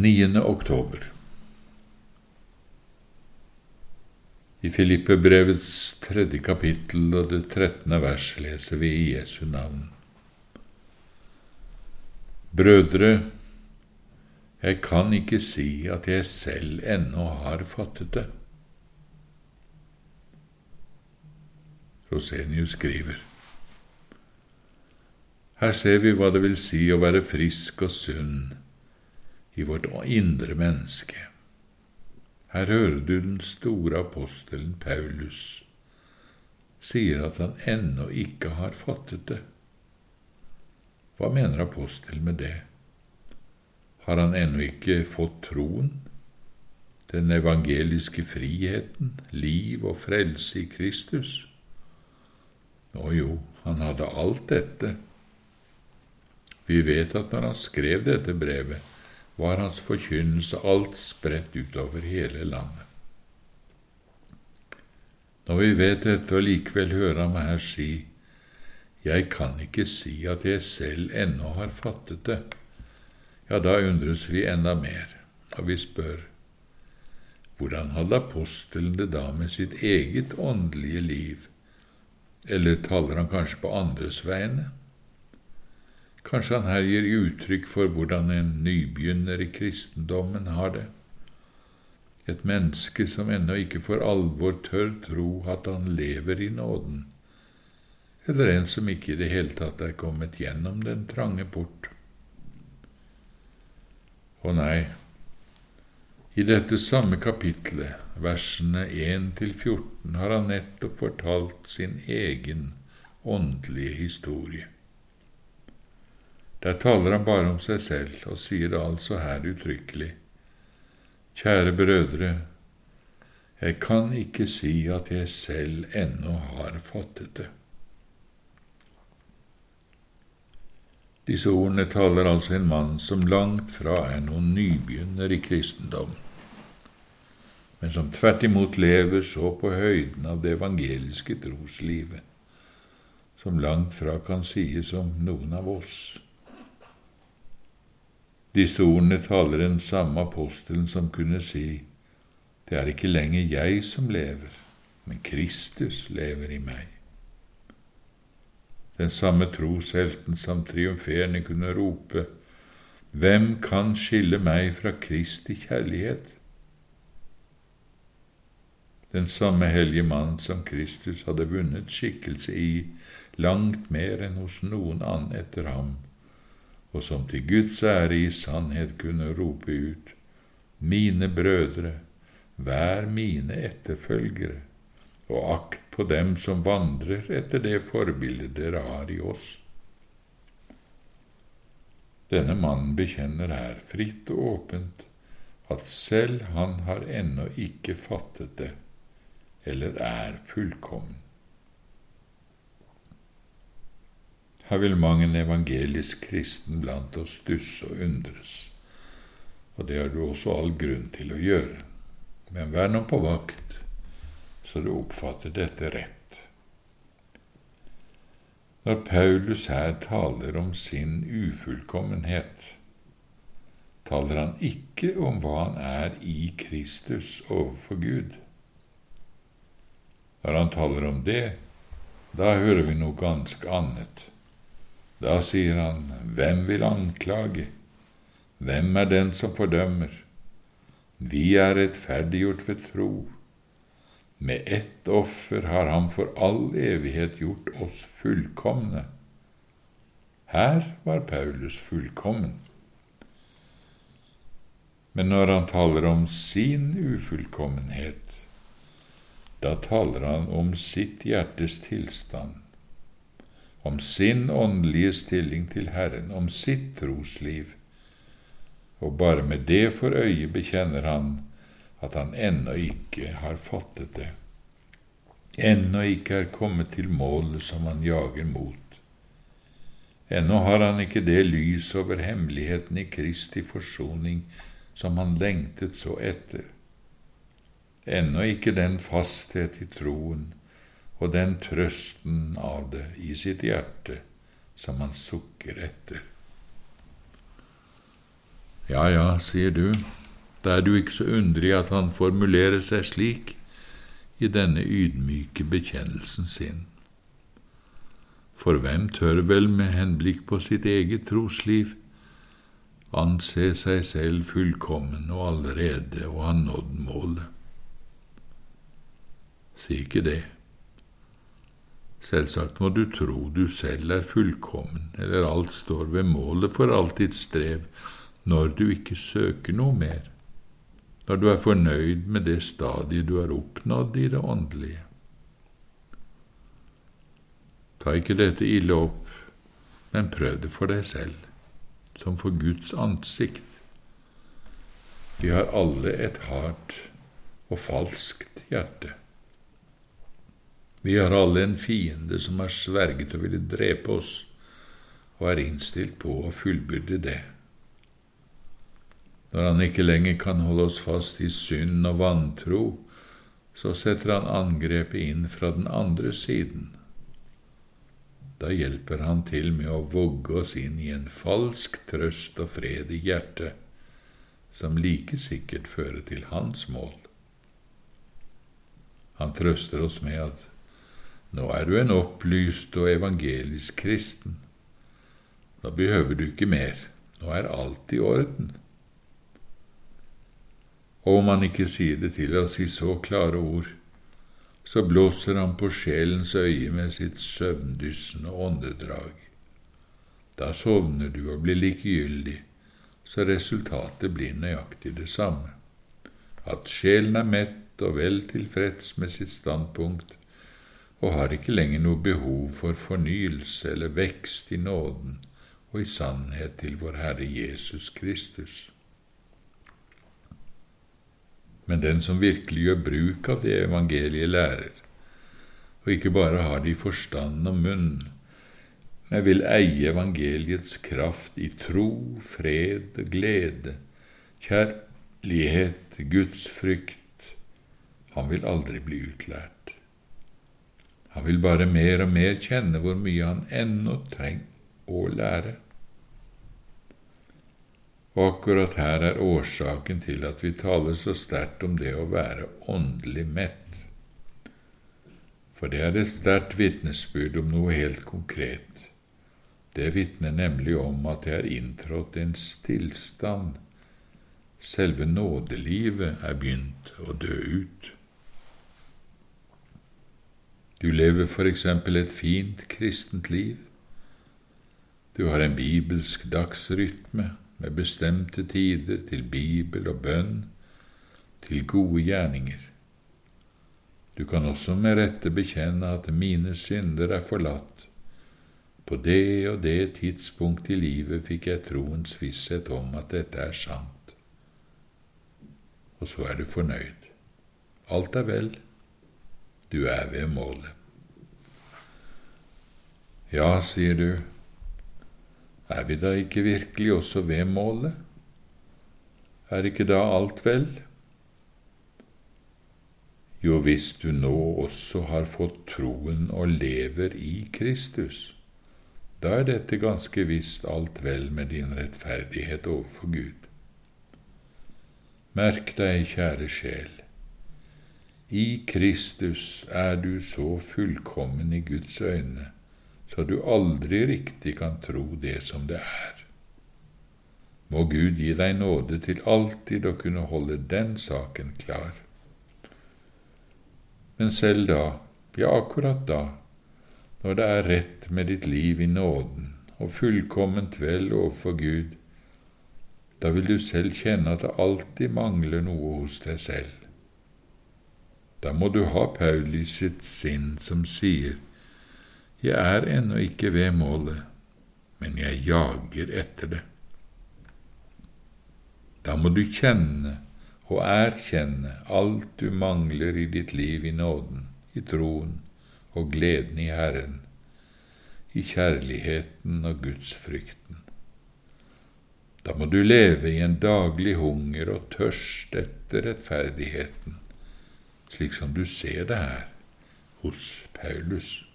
9. oktober. I Filippebrevets tredje kapittel og det trettende vers leser vi i Jesu navn. Brødre, jeg kan ikke si at jeg selv ennå har fattet det. Rosenius skriver. Her ser vi hva det vil si å være frisk og sunn i vårt indre menneske. Her hører du den store apostelen Paulus sier at han ennå ikke har fattet det. Hva mener apostelen med det? Har han ennå ikke fått troen, den evangeliske friheten, liv og frelse i Kristus? Å jo, han hadde alt dette. Vi vet at når han skrev dette brevet, var hans forkynnelse alt spredt utover hele landet. Når vi vet dette og likevel hører ham her si, Jeg kan ikke si at jeg selv ennå har fattet det, ja, da undres vi enda mer, og vi spør, hvordan hadde apostelen det da med sitt eget åndelige liv, eller taler han kanskje på andres vegne? Kanskje han her gir uttrykk for hvordan en nybegynner i kristendommen har det. Et menneske som ennå ikke for alvor tør tro at han lever i nåden, eller en som ikke i det hele tatt er kommet gjennom den trange port. Å nei, i dette samme kapitlet, versene 1 til 14, har han nettopp fortalt sin egen åndelige historie. Der taler han bare om seg selv, og sier det altså her uttrykkelig. Kjære brødre, jeg kan ikke si at jeg selv ennå har fattet det. Disse ordene taler altså en mann som langt fra er noen nybegynner i kristendom, men som tvert imot lever så på høyden av det evangeliske troslivet, som langt fra kan sies om noen av oss. Disse ordene taler den samme apostelen som kunne si, Det er ikke lenger jeg som lever, men Kristus lever i meg. Den samme troshelten som triumferende kunne rope, Hvem kan skille meg fra Kristi kjærlighet? Den samme hellige mann som Kristus hadde vunnet skikkelse i langt mer enn hos noen annen etter ham, og som til Guds ære i sannhet kunne rope ut, Mine brødre, vær mine etterfølgere, og akt på dem som vandrer etter det forbildet dere har i oss. Denne mannen bekjenner her fritt og åpent at selv han har ennå ikke fattet det, eller er fullkommen. Her vil mang en evangelisk kristen blant oss stusse og undres, og det har du også all grunn til å gjøre. Men vær nå på vakt, så du oppfatter dette rett. Når Paulus her taler om sin ufullkommenhet, taler han ikke om hva han er i Kristus overfor Gud. Når han taler om det, da hører vi noe ganske annet. Da sier han, Hvem vil anklage? Hvem er den som fordømmer? Vi er rettferdiggjort ved tro. Med ett offer har Han for all evighet gjort oss fullkomne. Her var Paulus fullkommen. Men når han taler om sin ufullkommenhet, da taler han om sitt hjertes tilstand om sin åndelige stilling til Herren, om sitt trosliv, og bare med det for øye bekjenner han at han ennå ikke har fattet det, ennå ikke er kommet til målet som han jager mot. Ennå har han ikke det lys over hemmeligheten i Kristi forsoning som han lengtet så etter, ennå ikke den fasthet i troen og den trøsten av det i sitt hjerte som han sukker etter. Ja, ja, sier du, da er det jo ikke så underlig at han formulerer seg slik i denne ydmyke bekjennelsen sin. For hvem tør vel med henblikk på sitt eget trosliv anse seg selv fullkommen og allerede å ha nådd målet? Si ikke det. Selvsagt må du tro du selv er fullkommen, eller alt står ved målet for alt ditt strev, når du ikke søker noe mer, når du er fornøyd med det stadiet du har oppnådd i det åndelige. Ta ikke dette ille opp, men prøv det for deg selv, som for Guds ansikt. Vi har alle et hardt og falskt hjerte. Vi har alle en fiende som har sverget å ville drepe oss, og er innstilt på å fullbyrde det. Når han ikke lenger kan holde oss fast i synd og vantro, så setter han angrepet inn fra den andre siden. Da hjelper han til med å vogge oss inn i en falsk trøst og fred i hjertet, som like sikkert fører til hans mål. Han trøster oss med at nå er du en opplyst og evangelisk kristen. Nå behøver du ikke mer, nå er alt i orden. Og om han ikke sier det til oss i så klare ord, så blåser han på sjelens øye med sitt søvndyssende åndedrag. Da sovner du og blir likegyldig, så resultatet blir nøyaktig det samme. At sjelen er mett og vel tilfreds med sitt standpunkt, og har ikke lenger noe behov for fornyelse eller vekst i nåden og i sannhet til vår Herre Jesus Kristus. Men den som virkelig gjør bruk av det evangeliet lærer, og ikke bare har det i forstand og munn, men vil eie evangeliets kraft i tro, fred, glede, kjærlighet, gudsfrykt, han vil aldri bli utlært. Han vil bare mer og mer kjenne hvor mye han ennå trenger å lære. Og akkurat her er årsaken til at vi taler så sterkt om det å være åndelig mett. For det er et sterkt vitnesbyrd om noe helt konkret. Det vitner nemlig om at det er inntrådt en stillstand. Selve nådelivet er begynt å dø ut. Du lever for eksempel et fint kristent liv. Du har en bibelsk dagsrytme med bestemte tider til bibel og bønn, til gode gjerninger. Du kan også med rette bekjenne at mine synder er forlatt. På det og det tidspunkt i livet fikk jeg troens visshet om at dette er sant. Og så er du fornøyd. Alt er vel. Du er ved målet. Ja, sier du, er vi da ikke virkelig også ved målet? Er ikke da alt vel? Jo, hvis du nå også har fått troen og lever i Kristus, da er dette ganske visst alt vel med din rettferdighet overfor Gud. Merk deg, kjære sjel, i Kristus er du så fullkommen i Guds øyne så du aldri riktig kan tro det som det er. Må Gud gi deg nåde til alltid å kunne holde den saken klar. Men selv da, ja, akkurat da, når det er rett med ditt liv i nåden og fullkomment vel overfor Gud, da vil du selv kjenne at det alltid mangler noe hos deg selv. Da må du ha Paulus sitt sinn som sier, jeg er ennå ikke ved målet, men jeg jager etter det. Da må du kjenne og erkjenne alt du mangler i ditt liv i nåden, i troen og gleden i Herren, i kjærligheten og gudsfrykten. Da må du leve i en daglig hunger og tørst etter rettferdigheten, slik som du ser det her hos Paulus.